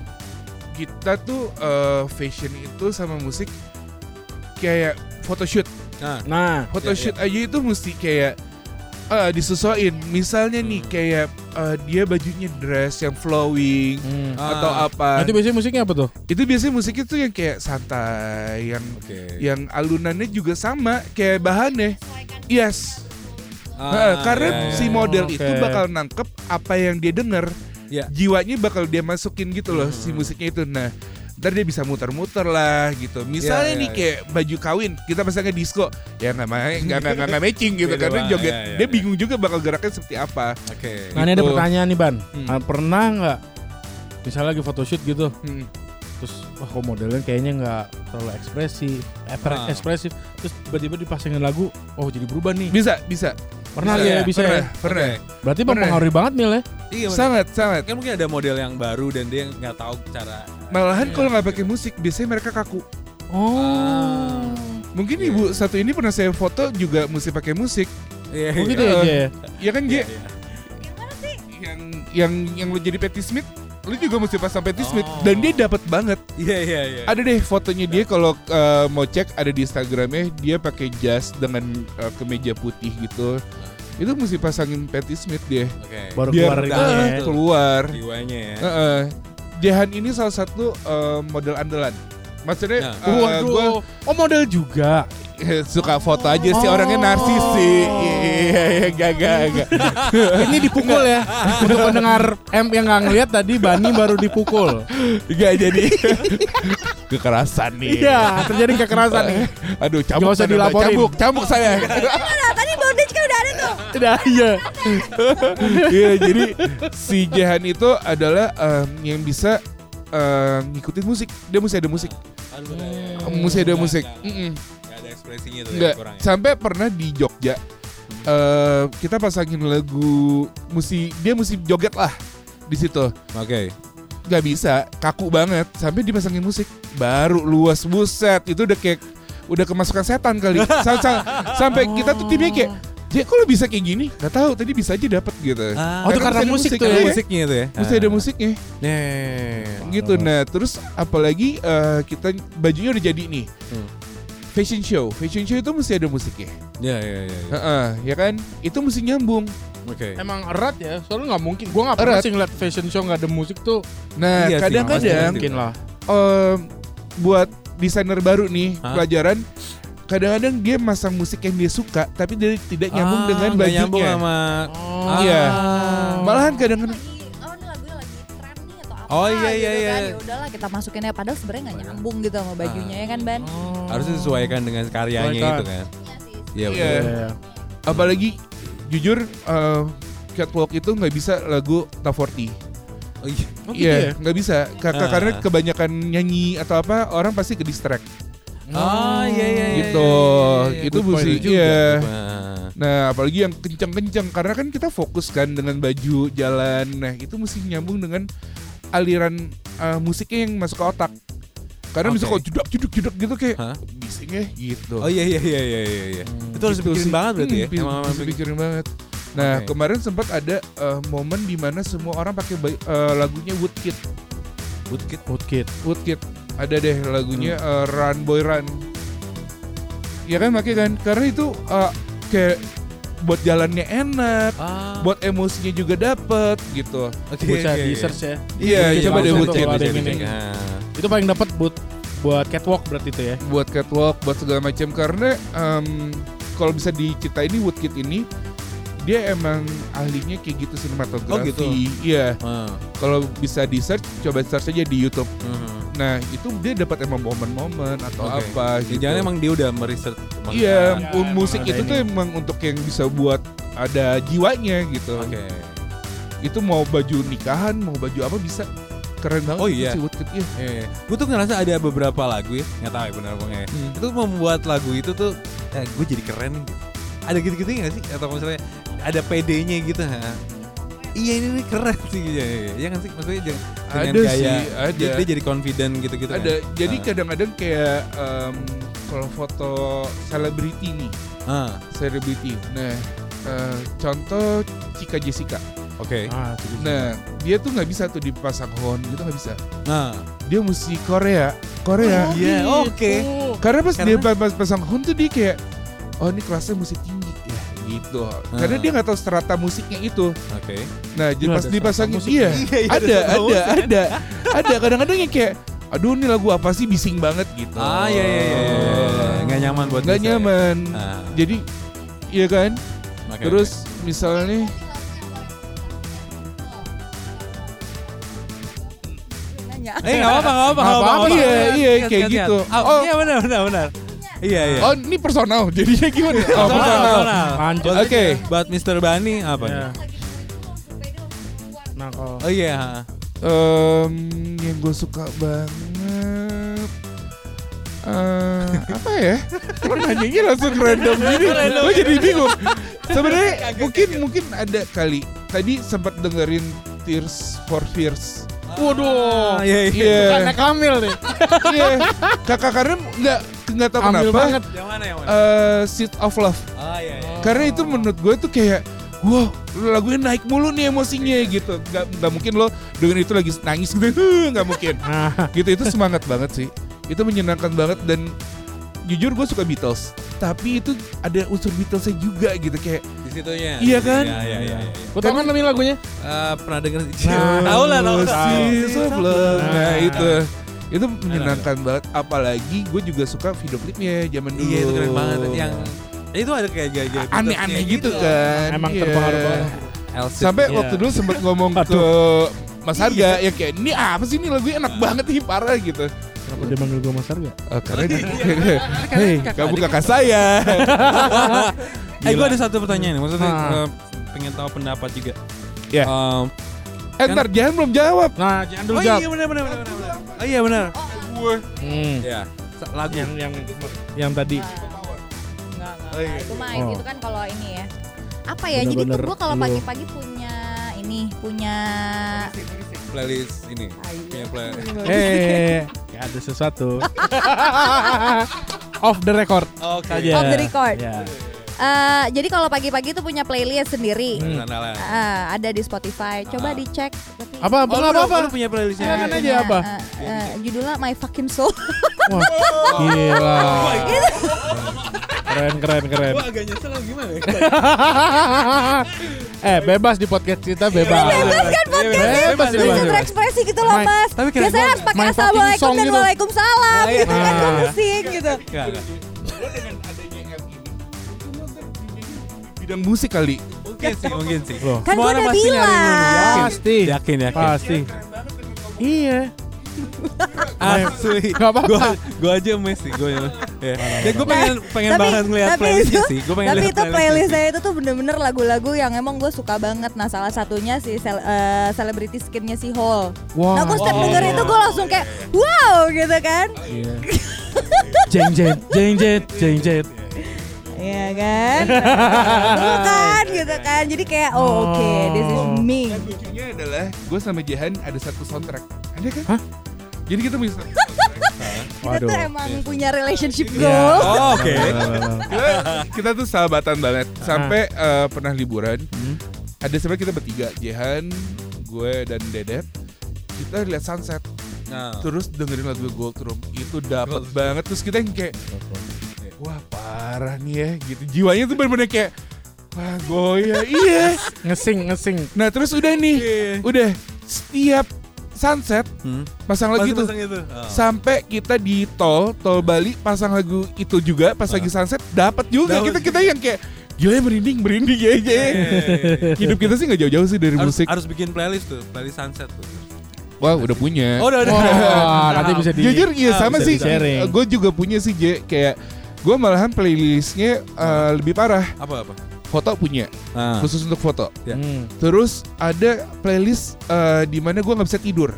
kita tuh eh, fashion itu sama musik kayak photoshoot Nah, Nah, photoshoot aja itu mesti kayak eh, disesuaiin misalnya nih Hmm. kayak eh, dia bajunya dress yang flowing hmm. atau Ah. apa Nanti biasanya musiknya apa tuh? itu biasanya musiknya tuh yang kayak santai yang Oke. yang alunannya juga sama kayak bahannya yes Ah, Nah, karena iya, iya, si iya. model itu bakal nangkep apa yang dia denger Iya. jiwanya bakal dia masukin gitu loh si Hmm. musiknya itu nah ntar dia bisa muter-muter lah gitu misalnya Iya, nih iya, kayak baju kawin kita pasangnya disco ya nggak nggak nggak nggak- matching gitu karena joget iya, iya, dia iya. bingung juga bakal geraknya seperti apa Oke. Nah, ini ada Gitu. pertanyaan nih Ban. Hmm. Ah, Pernah nggak misalnya lagi photoshoot gitu, Hmm. terus wah kok modelnya kayaknya nggak terlalu ekspresif, eh, Ah. ekspresif, terus tiba-tiba dipasangin lagu, oh jadi berubah nih. bisa bisa Pernah Bisa ya, ya, bisa pernah ya. pernah. Berarti Pernah. mempengaruhi banget Mil ya. Iya, bener. sangat sangat kan mungkin ada model yang baru dan dia nggak tahu cara malahan Iya. kalau nggak pakai musik biasanya mereka kaku Oh. mungkin Iya. ibu satu ini pernah saya foto juga mesti pakai musik Iya, Oh gitu iya. ya, Je? ya kan Iya, J iya. yang yang yang lu jadi Patty Smith lu juga mesti pasang Smith Oh. dan dia dapat banget Iya iya iya. ada deh fotonya dia kalau uh, mau cek ada di Instagramnya dia pakai jas dengan uh, kemeja putih gitu itu mesti pasangin Patty Smith dia Oke. Baru biar keluar uh, ya. keluar jiwanya ya. Heeh. Jahan ini salah satu uh, model andalan maksudnya Nah. uh, Waduh. gua Oh model juga. suka foto aja sih Oh. orangnya narsis sih iya iya gak gak gak Ini dipukul ya. Untuk pendengar M yang nggak ngeliat tadi Bani baru dipukul. gak jadi kekerasan nih Iya, terjadi kekerasan nih. Aduh, cambuk Nggak usah dilaporin. Cambuk, cambuk saya. Nah tadi bondage kan udah ada tuh. Tidak, iya. Iya, jadi si Jehan itu adalah em, yang bisa eh, ngikutin musik. Dia mesti ada musik. Hmm. Mesti ada musik. Nggak ekspresinya tuh ya kurang ya. Sampai pernah di Jogja eh kita pasangin lagu mesti dia mesti joget lah di situ. Oke. Gak bisa, kaku banget. Sampai dipasangin musik baru luas buset. Itu udah kayak udah kemasukan setan kali. Sa- sa- sampai kita tuh timnya kayak Dia kok lo bisa kayak gini? Gak tahu, tadi bisa aja dapat gitu. Ah, Oh, itu karena ada musik tuh Ada ya? iya. musiknya itu ya. Mesti ada musiknya Nih. gitu. Nah, terus apalagi eh, kita bajunya udah jadi nih. Hmm. Fashion show, fashion show itu mesti ada musiknya. Ya ya ya. ya. Heeh, ya kan? Itu mesti nyambung. Oke. Emang erat ya, soalnya nggak mungkin. Gua nggak pernah Erat. sih ngeliat fashion show nggak ada musik tuh. Nah, Iya kadang-kadang. Mungkin lah. em, buat desainer baru nih Hah? pelajaran kadang-kadang dia masang musik yang dia suka tapi dia tidak nyambung Ah, dengan bajunya. nyambung sama Oh. Iya. Ah. Malahan kadang-kadang apa Oh, iya, iya, gitu iya. kan ya udahlah kita masukinnya padahal sebenarnya nggak nyambung gitu sama bajunya ya kan ban Oh. harus disesuaikan dengan karyanya itu kan. Iya sih Iya Iya. betul. Iya. apalagi jujur eh, catwalk itu nggak bisa lagu top 40. Oh iya. Oh, gitu Iya, ya? nggak bisa. Ka- ka- Ah. Karena kebanyakan nyanyi atau apa orang pasti ke distract. Oh iya iya iya. Gitu. iya, iya. Itu mesti- iya. Nah. Nah, apalagi yang kenceng-kenceng karena kan kita fokus kan dengan baju jalan. Nah, itu mesti nyambung dengan aliran eh, musiknya yang masuk ke otak. Karena bisa Oke. kok jeduk jeduk jeduk gitu kayak Hah? bisingnya gitu. Oh iya iya iya iya iya. iya. Hmm. Itu harus Gitu dipikirin sih. banget berarti ya. Hmm, Emang bisa emang dipikirin banget. Nah, Oke. kemarin sempat ada eh, momen di mana semua orang pakai eh, lagunya Woodkid. Woodkid. Woodkid. Woodkid. Ada deh lagunya Hmm. eh, Run Boy Run. Ya kan pakai kan? Karena itu eh, kayak buat jalannya enak, Ah. buat emosinya juga dapet gitu. Oke, Bisa oke, di search ya. Iya, Iya, coba deh dicek. ini. Ah. Itu paling dapat buat buat catwalk berarti itu ya. buat catwalk, buat segala macam karena em, kalau bisa diceritain ini Woodkid ini dia emang ahlinya kayak gitu sinematografi. Oh, gitu. Iya. Ah. Kalau bisa di search, coba search aja di YouTube. Mhm. Nah itu dia dapat emang momen-momen atau Oke. apa gitu. Jangan emang dia udah meriset. Iya, Ya, musik itu tuh ini. emang untuk yang bisa buat ada jiwanya gitu. Oke. Itu mau baju nikahan, mau baju apa bisa keren banget Oh, iya. si Woodkid iya. Iya. Gue tuh ngerasa ada beberapa lagu ya, nggak tahu ya benar apa ya. Hmm. Itu membuat lagu itu tuh, eh, gue jadi keren. gitu. Ada gitu-gitu nggak sih? Atau misalnya ada PD-nya gitu? Ha? Iya ini nih keren sih, iya, iya, iya. Iya kan sih? Maksudnya jangan dengan Ada gaya, sih, ada. Dia, dia jadi confident gitu-gitu Ada. Jadi Ah. kadang-kadang kayak em, kalau foto selebriti nih, kan? Ah, selebriti. Nah, eh, contoh Cika Jessica. oke. Ah, itu bisa. Nah, dia tuh nggak bisa tuh dipasang horn gitu nggak bisa. Nah, Dia mesti Korea, Korea. iya, gitu. oke. Karena pas Karena- dia pas, pas pasang horn tuh dia kayak, oh ini kelasnya musik tinggi ya gitu. Karena Ah. dia nggak tahu strata musiknya itu. Oke. Nah, jadi pas dipasangin iya, Iya, iya, ada, ada ada, ada, ada. Kadang-kadang yang kayak, aduh ini lagu apa sih bising banget gitu. Ah, iya, iya, iya, iya, iya. Nggak nyaman buat Nggak ya? nyaman. Ah, Jadi, iya kan. oke, Terus misalnya, nanya oke. Eh nggak apa-apa, nggak apa-apa, Nggak apa-apa, iya, iya, kayak gitu. Oh, Oh. iya benar, benar, benar. Iya, iya. oh ini personal, jadinya gimana? Oh, Personal, personal. personal. Lanjut. Oke. Buat Mr. Bani apa Ya. nih? Nah, kalau Oh iya. Em, yang gue suka banget eh apa ya? Lo nanyanya langsung random gini, gue jadi bingung. Sebenarnya mungkin mungkin ada kali. Tadi sempat dengerin Tears for Fears. Waduh. iya, iya. Iya, Karena Kamil nih. iya. Kakak Karim nggak nggak tahu Kamil kenapa. banget. Yang mana yang mana? eh Seed of Love. Ah iya, iya. Karena itu menurut gue tuh kayak Wow, lagunya naik mulu nih emosinya gitu. Gak, nggak mungkin lo dengan itu lagi nangis gitu, nggak mungkin. Nah, gitu itu semangat banget sih itu menyenangkan banget dan jujur gue suka Beatles tapi itu ada unsur Beatlesnya juga gitu kayak Di situnya. Iya kan? Iya, iya, iya. iya. Lu tau kan namanya lagunya? Eh, pernah denger Nah, tahu lah, tahu nah Nah. itu itu menyenangkan banget apalagi gue juga suka video klipnya zaman dulu Iya, itu keren banget yang itu ada kayak gaya-gaya aneh-aneh Beatlesnya gitu kan Emang Iya. terpengaruh banget. Sampai Iya. waktu dulu sempat ngomong ke Mas Harga ya kayak ini apa sih ini lagunya enak banget nih parah gitu Kenapa dia manggil gue Mas Harga? Oh, karena hei kamu kakak saya Eh, gue ada satu pertanyaan nih. Maksudnya eh, pengen tahu pendapat juga. Ya. Em, eh ntar jangan belum jawab Nah, jangan dulu oh jawab. iya benar benar. benar. Oh iya benar. Hmm. Ya. Lagu. Yang yang yang tadi Enggak, enggak. Oh, iya. Itu mah Oh. itu kan kalau ini ya. Apa ya? Jadi tuh Bener-bener gue kalau lu. pagi-pagi punya ini, punya Playlist ini. Punya play. eh ya ada sesuatu. Off the record Oke. saja. Off the record. Ya. Eh, jadi kalau pagi-pagi tuh punya playlist sendiri. Hmm. Eh, ada di Spotify. Coba Ah. dicek. Tapi- Apa apa Oh, apa, apa? lu punya playlistnya? Silakan aja Punya, apa? eh, eh, judulnya My Fucking Soul. Wah, gila. Keren keren keren. Gua agak nyesel gimana ya? eh bebas di podcast kita bebas. Bebas kan podcastnya? Bebas, Bisa bebas, bebas. berekspresi gitu loh My- mas. tapi Biasanya harus pakai assalamualaikum dan gitu. waalaikumsalam Ah, iya. gitu kan gue pusing gitu. Dengan bidang musik kali. Mungkin sih, mungkin sih. Loh. Kan orang udah bilang. Yakin. Pasti. Yakin, yakin. Pasti. Iya. Asli. Gak apa-apa. Gua, gua aja emes sih, gua ya. Dan gua pengen pengen Tapi- banget ngeliat tapi playlistnya itu- sih. Gua pengen Tapi lihat itu playlist saya itu tuh bener-bener lagu-lagu yang emang gue suka banget. Nah salah satunya si sel- eh, celebrity skinnya si Hall. Wah. Nah gue setiap Oh. denger itu gue langsung kayak wow gitu kan. Iya. Jeng jet, jeng jet, jeng jet. Iya kan. Bukan gitu kan. Jadi kayak oh oke this is Oh. me. Dan lucunya adalah gue sama Jehan ada satu soundtrack. Ada kan? Hah? Jadi kita bisa Kita tuh emang punya relationship Iya. goal. Oh, oke. kita, kita tuh sahabatan banget sampai eh, pernah liburan. Hmm. Ada sebenarnya kita bertiga, Jehan, gue dan Dedet. Kita lihat sunset, Nah. terus dengerin lagu Gold Room. Itu dapat banget. Terus kita yang kayak wah parah nih ya gitu. Jiwanya tuh bener-bener kayak wah goyah. iya. Ngesing, ngesing. Nah, terus udah nih. Udah setiap sunset Hmm. pasang lagu itu. pasang itu. Oh. Sampai kita di tol, tol Bali pasang lagu itu juga pas lagi sunset dapat juga. Dapet Kita kita yang kayak gila ya merinding, merinding ya. ya. Hidup kita sih nggak jauh-jauh sih dari harus, musik. harus bikin playlist tuh, playlist sunset tuh. Wah, udah punya. Oh, udah udah. Wah, nanti bisa di Jujur iya Ah, sama bisa sih. Gue juga punya sih J kayak gue malahan playlistnya eh, lebih parah. Apa apa? Foto punya, Nah. khusus untuk foto. Ya. Hmm. Terus ada playlist eh, di mana gue nggak bisa tidur.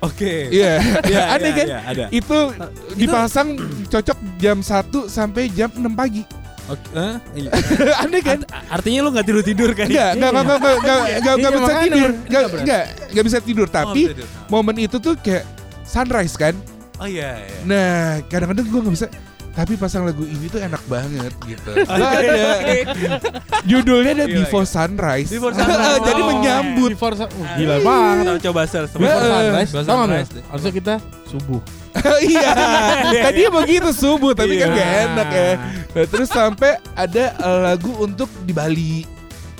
Oke. Iya, Iya, ada iya, kan? iya, ada. Itu dipasang cocok jam 1 sampai jam 6 pagi. Oke. Iya. Aneh kan? Art- Artinya lu nggak tidur tidur kan? Enggak, enggak, enggak, enggak, enggak, enggak, enggak, Iya, bisa tidur. Enggak, enggak, enggak bisa tidur. Oh, Tapi momen itu tuh kayak sunrise kan. Oh iya iya. Nah, kadang-kadang gue nggak bisa. Tapi pasang lagu ini tuh enak banget gitu. Oh, ada. Judulnya ada Gila, Before gila. Sunrise. Before Sunrise. Jadi Oh. menyambut. Before sun- oh, gila banget. Kita coba search. Before Before sunrise, Before sunrise. Harusnya kita subuh. iya. Tadi begitu subuh, tapi kan Iya. gak enak ya. Nah, terus sampai ada eh, lagu untuk di Bali.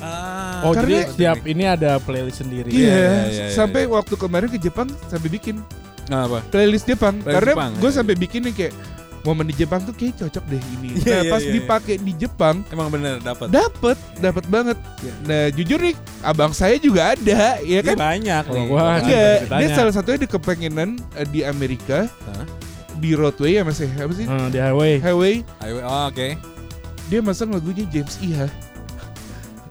Ah. Oh, Karena- jadi setiap ini ada playlist sendiri. Iya. iya, iya, iya. Sampai waktu kemarin ke Jepang sampai bikin Nah, apa? playlist Jepang. Playlist Karena gue iya. sampai bikin yang kayak momen di Jepang tuh kayak cocok deh ini. Iya, nah iya, pas iya, dipakai di Jepang Emang bener dapat. dapet, dapet banget. Iya. Nah jujur nih, abang saya juga ada, ya Iya kan? banyak gua Banyak. Enggak, dia salah satunya di kepengenan eh, di Amerika Hah? di roadway ya mas ya, apa sih? Hmm, di highway. Highway, Ayo, oh, oke. dia masang lagunya James Iha.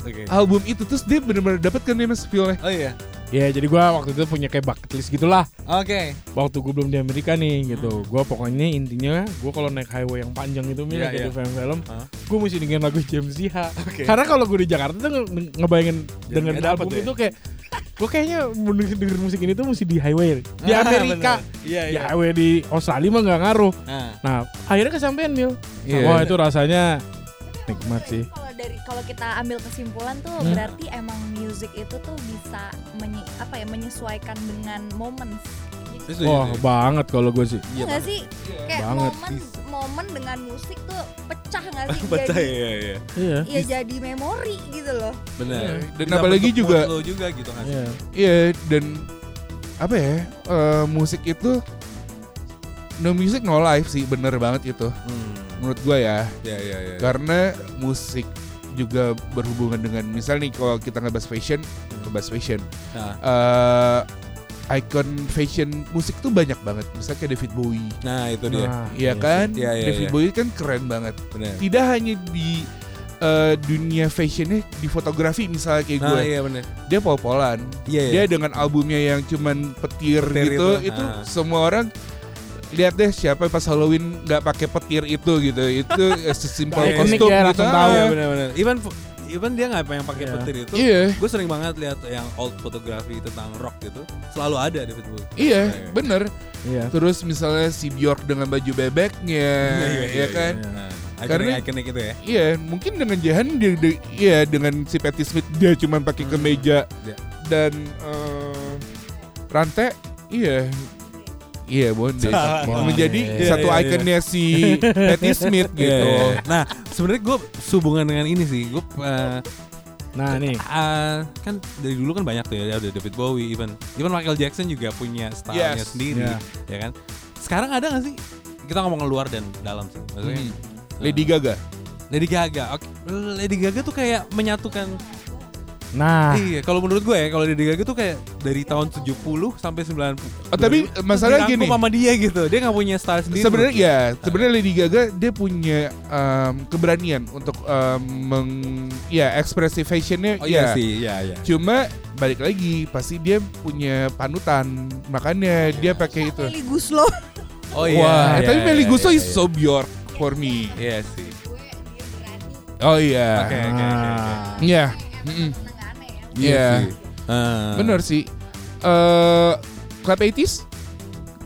Oke. Album itu terus dia benar-benar dapet kan dia mas feel Oh iya. Iya, jadi gua waktu itu punya kayak bucket list gitulah. Oke. Waktu gue belum di Amerika nih gitu. Gua pokoknya intinya gua kalau naik highway yang panjang itu Iya, misalnya kayak iya. di film-film, Hah? gue mesti dengerin lagu James Iha. Oke. Karena kalau gue di Jakarta tuh nge- ngebayangin dapet album ya? itu kayak gue kayaknya denger denger musik ini tuh mesti di highway. Di Ah, Amerika. bener. Iya Di iya. highway di Australia mah nggak ngaruh. Nah, Nah, akhirnya kesampean Mil. Iya. Wah, itu rasanya nikmat sih. Kalau dari kalau kita ambil kesimpulan tuh Hmm. berarti emang music itu tuh bisa menye, apa ya menyesuaikan dengan momen. itu Wah, banget kalau gue sih. Iya nggak sih? Kayak banget. momen momen dengan musik tuh pecah nggak sih? Baca jadi, iya iya. Iya. Iya jadi memori gitu loh. Benar. Dan Bisa apalagi juga- lo juga gitu kan. Iya. Iya dan apa ya eh, musik itu no music no life sih bener banget itu Hmm. Menurut gua ya Iya iya iya. karena musik juga berhubungan dengan misal nih kalau kita ngebahas fashion ngebahas fashion Nah, eh icon fashion musik tuh banyak banget misalnya kayak David Bowie nah, itu dia. Nah, Iya kan Iya, iya, David iya. Bowie kan keren banget Benar. tidak hanya di eh, dunia fashionnya di fotografi misalnya kayak gue Nah, iya bener. dia pol-polan Iya, iya. dia dengan albumnya yang cuman petir, Petir gitu itu, itu, ah. semua orang lihat deh siapa pas Halloween nggak pakai petir itu gitu itu eh, sesimpel kostum ya, gitu ah. tahu. Iya bener-bener. Even even dia nggak pengen pakai Iya. petir itu. iya Gue sering banget lihat yang old fotografi tentang rock gitu. Selalu ada di Facebook. iya Iya. bener Iya. terus misalnya si Bjork dengan baju bebeknya ya kan Nah, Karena- ikonik ikonik itu ya. Iya, mungkin dengan Jahan dia, dia- iya dengan si Patty Smith dia cuma pakai Hmm. kemeja Iya. dan eh, rantai, iya. Iya, bondage. Salah. Menjadi Iya, satu iya. ikonnya si Patty Smith Iya, gitu. iya, iya. Nah, sebenarnya gue sehubungan dengan ini sih. Gue Nah nih, kan dari dulu kan banyak tuh ya, ada David Bowie, even even Michael Jackson juga punya stylenya Yes. sendiri, Iya. ya kan. Sekarang ada gak sih? Kita ngomong luar dan dalam sih. Maksudnya Hmm. Lady Gaga. Lady Gaga. Oke, Lady Gaga tuh kayak menyatukan nah Iya, kalau menurut gue ya, kalau Lady Gaga tuh kayak dari tahun 70 sampai 90. Oh, tapi Terus masalah dirangkum gini. sama dia gitu. Dia nggak punya style sendiri. Sebenarnya ya, sebenarnya Lady Gaga dia punya em, keberanian untuk em, meng ya ekspresi fashionnya. Oh iya ya. sih, iya iya. Cuma balik lagi pasti dia punya panutan, makanya dia pakai itu. Meli Guslo. Oh Wah, iya, tapi iya, Melly iya, Guslo iya, is so Bjork for me. Iya sih. Oh iya. Oke, oke, oke, oke. Iya. Iya. sih. Ah. Bener sih. Eh Club 80s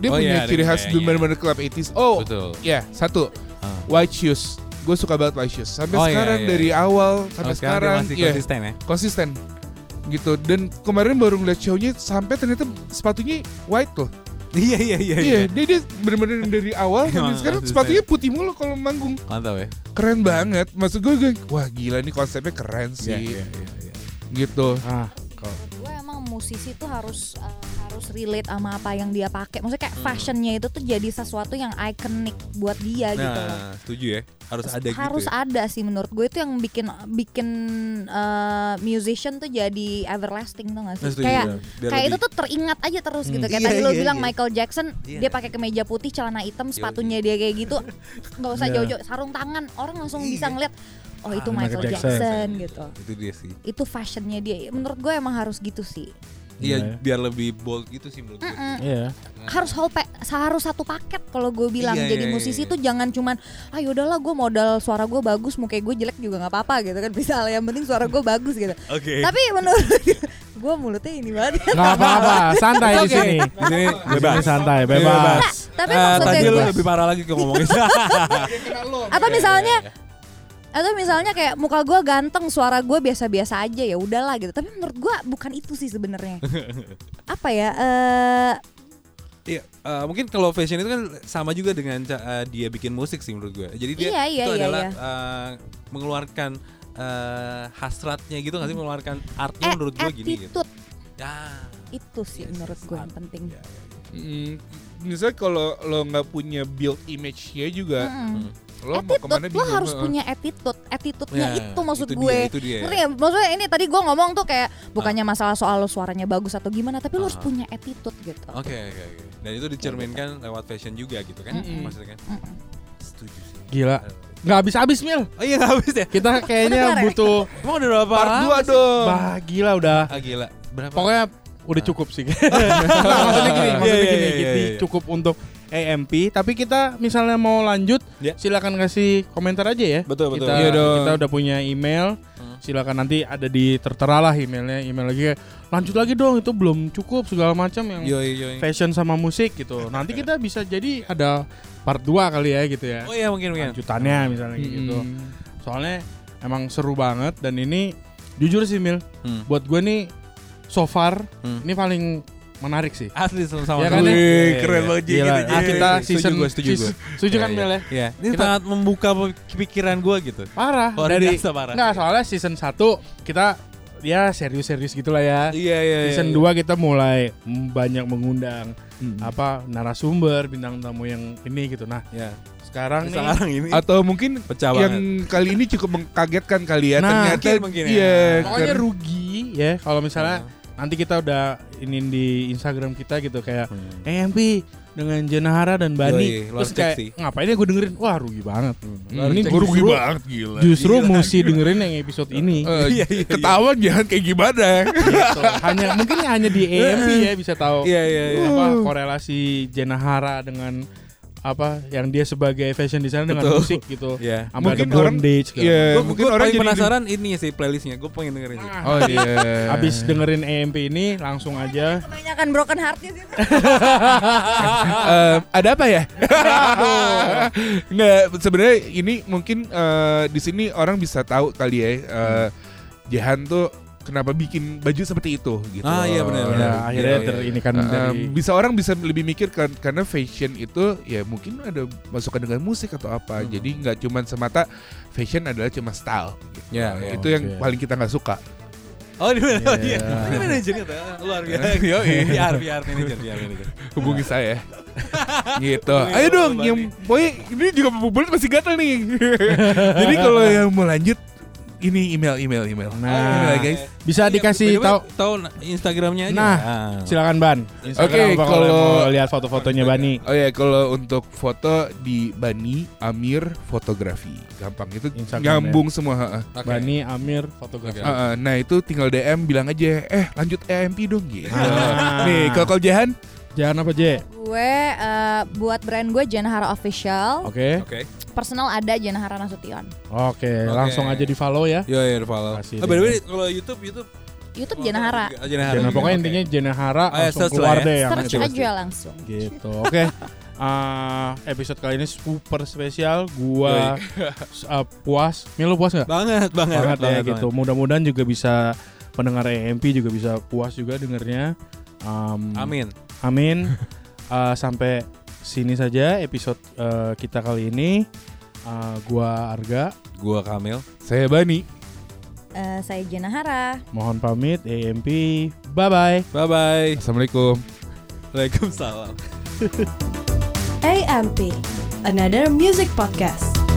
dia Oh punya iya, ada ciri khas benar-benar Club 80s. Oh, Betul. ya, satu. Ah. White shoes. Gue suka banget white shoes. Sampai Oh, iya, sekarang iya, dari iya. awal Oh, sampai dia sekarang masih iya, konsisten ya. konsisten. Gitu. Dan kemarin baru ngeliat show-nya sampai ternyata sepatunya white loh. Iya iya iya. Iya, dia dia bener-bener dari awal sampai sekarang sepatunya putih mulu kalau manggung. Mantap ya. Keren banget. Maksud gue, gue wah gila nih konsepnya keren sih. Iya iya iya. Iya. Gitu. ah kalau gue emang musisi tuh harus uh, harus relate sama apa yang dia pakai. Maksudnya kayak Hmm. fashionnya itu tuh jadi sesuatu yang ikonik buat dia gitu loh. Nah, setuju ya. Harus ada gitu. harus ya. ada sih menurut gue itu yang bikin bikin uh, musician tuh jadi everlasting tuh gak sih? Nah, setuju, kayak ya. Biar kayak itu tuh teringat aja terus gitu. Kayak Iya, tadi lo iya, bilang iya. Michael Jackson Iya. dia pakai kemeja putih, celana hitam, sepatunya dia kayak gitu. nggak usah Iya. jauh-jauh, sarung tangan orang langsung bisa Iya. ngeliat oh itu Ah, Michael, Michael Jackson. Jackson. gitu. itu dia sih. Itu fashionnya dia. Menurut gue emang harus gitu sih. Iya, Iya. biar lebih bold gitu sih menurut gue. Mm-mm. iya harus whole harus satu paket kalau gue bilang Iya, jadi iya, musisi iya. tuh jangan cuman ah yaudahlah gue modal suara gue bagus mau kayak gue jelek juga nggak apa-apa gitu kan bisa yang penting suara gue bagus gitu Oke. tapi menurut gue mulutnya ini banget nggak apa-apa santai di sini Di sini Di sini bebas. santai bebas tapi Eh, maksudnya tadi lu gue lebih parah lagi ke ngomongin. atau misalnya atau misalnya kayak muka gue ganteng suara gue biasa-biasa aja ya udahlah gitu tapi menurut gue bukan itu sih sebenarnya apa ya eh Iya, eh, mungkin kalau fashion itu kan sama juga dengan eh, dia bikin musik sih menurut gue. Jadi dia Iya, iya, itu iya, adalah iya. eh, mengeluarkan eh, hasratnya gitu nggak sih mengeluarkan artnya eh, menurut gue gini gitu. attitude Ya. itu sih menurut gue yang penting Iya, Mm, misalnya kalau lo nggak punya build image-nya juga, Mm-mm. Lo mau ke mana attitude lo harus Heeh. punya attitude attitude-nya Ya, itu maksud itu gue dia, itu dia. Ngerti ya? Maksudnya ini tadi gue ngomong tuh kayak bukannya masalah soal lo suaranya bagus atau gimana, tapi lo harus Ah. punya attitude gitu. Oke oke oke. Dan itu dicerminkan lewat fashion juga gitu kan? Mm-mm. Maksudnya kan? Mm-mm. Setuju sih. gila nggak habis-habis mil Oh iya nggak habis ya? kita Udah kayaknya kelar ya? butuh Emang udah berapa? Part lama 2 sih? dong. bah gila udah Ah gila. Berapa? pokoknya udah cukup sih maksudnya gini maksudnya iya, gini iya, iya. cukup untuk AMP tapi kita misalnya mau lanjut Ya. silakan kasih komentar aja ya Betul, betul. kita, Iya dong. kita udah punya email Hmm. silakan nanti ada di tertera lah emailnya email lagi lanjut lagi dong itu belum cukup segala macam yang Yoi yoi. fashion sama musik gitu nanti kita bisa jadi ada part 2 kali ya gitu ya Oh iya mungkin mungkin. lanjutannya misalnya gitu Mm. soalnya emang seru banget dan ini jujur sih Mil Hmm. buat gue nih so far Hmm. ini paling menarik sih Asli sama sama. Iya kan, Wih, ya? keren banget Ji, Gila, gitu, ah, kita Setuju season gua, setuju gua. setuju kan Iya, Mel ya Iya, ini Kita- sangat membuka pikiran gue gitu. parah Luar dari biasa parah. Enggak, soalnya season 1 kita ya serius-serius gitulah ya. Iya iya. Season 2 kita mulai banyak mengundang Hmm. apa narasumber, bintang tamu yang ini gitu. Nah, Ya. sekarang nih Sekarang ini Atau mungkin pecah yang kali ini cukup mengkagetkan kali ya. Nah, Ternyata mungkin, mungkin ya. iya, pokoknya rugi ya kalau misalnya nanti kita udah ini di Instagram kita gitu kayak Hmm. EMP dengan Jenahara dan Bani. Yoi, Terus kayak sih. ngapain ya gue dengerin? Wah rugi banget. Hmm, ini gua rugi justru- banget gila. Justru mesti dengerin yang episode ini. Eh, Iya, iya, iya. ketahuan jangan kayak gimana. Gitu. Hanya mungkin hanya di EMP ya bisa tahu Iya iya iya. apa korelasi Jenahara dengan apa yang dia sebagai fashion designer dengan Betul. musik gitu. Sampai Mungkin ada orang- bondage Iya, macam. Gue mungkin orang paling jadi- penasaran ini sih playlistnya. Gue pengen dengerin sih. Oh iya. Abis dengerin EMP ini langsung aja Kebanyakan broken heartnya sih. Eh, ada apa ya? Nggak, sebenarnya ini mungkin eh, di sini orang bisa tahu kali ya. eh, Jehan tuh kenapa bikin baju seperti itu gitu. Ah, iya, benar, ya, akhirnya Iya, ter iya. ini kan Eh, dari bisa orang bisa lebih mikir kan karena fashion itu ya mungkin ada masukan dengan musik atau apa. Hmm. Jadi nggak cuma semata fashion adalah cuma style. Gitu. Ya, ya. itu yang Oke. paling kita nggak suka. Oh di mana? Oh, Iya. iya. Ini manajernya tuh. Luar biasa. Yoi. Biar biar manajer biar manajer. Hubungi saya. gitu. Ayo dong yang boy ini juga bubulit masih gatel nih. Jadi kalau yang mau lanjut ini email email email. Nah, Email, guys. bisa dikasih tahu tahu Instagramnya aja. Nah, Ah. silakan Ban. Oke, apa kalau lihat foto-fotonya Bani. Oh ya, kalau untuk foto di Bani Amir Fotografi, gampang itu Instagram nyambung semua. Oke. Bani Amir fotografi. Oke. Ha-ha. Nah itu tinggal DM bilang aja, eh lanjut EMP dong gitu. Ah. Nih kalau kalau Jahan, Jangan apa J? gue eh, buat brand gue Jenahara Official. Oke. Oke. Personal ada Jenahara Nasution. Oke, Oke. langsung aja di follow ya. Yo yo follow. Kasih Oh, by the way, kalau YouTube YouTube YouTube Oh, Jenahara. Jenahara. Juga. pokoknya Oke. intinya Jenahara Oh, ya, langsung search keluar ya. deh yang Search itu. pasti. aja langsung. Gitu. Oke. Ah, episode kali ini super spesial. Gua ah, puas. Milo puas nggak? banget banget Banget ya banget, gitu. Mudah-mudahan juga bisa pendengar EMP juga bisa puas juga dengernya. Um. Amin. Amin. Uh, sampai sini saja episode uh, kita kali ini. Uh, gua Arga, Gua Kamil. saya Bani. Eh, saya Jenahara. mohon pamit EMP. Bye bye. Bye bye. Assalamualaikum. Waalaikumsalam. AMP, another music podcast.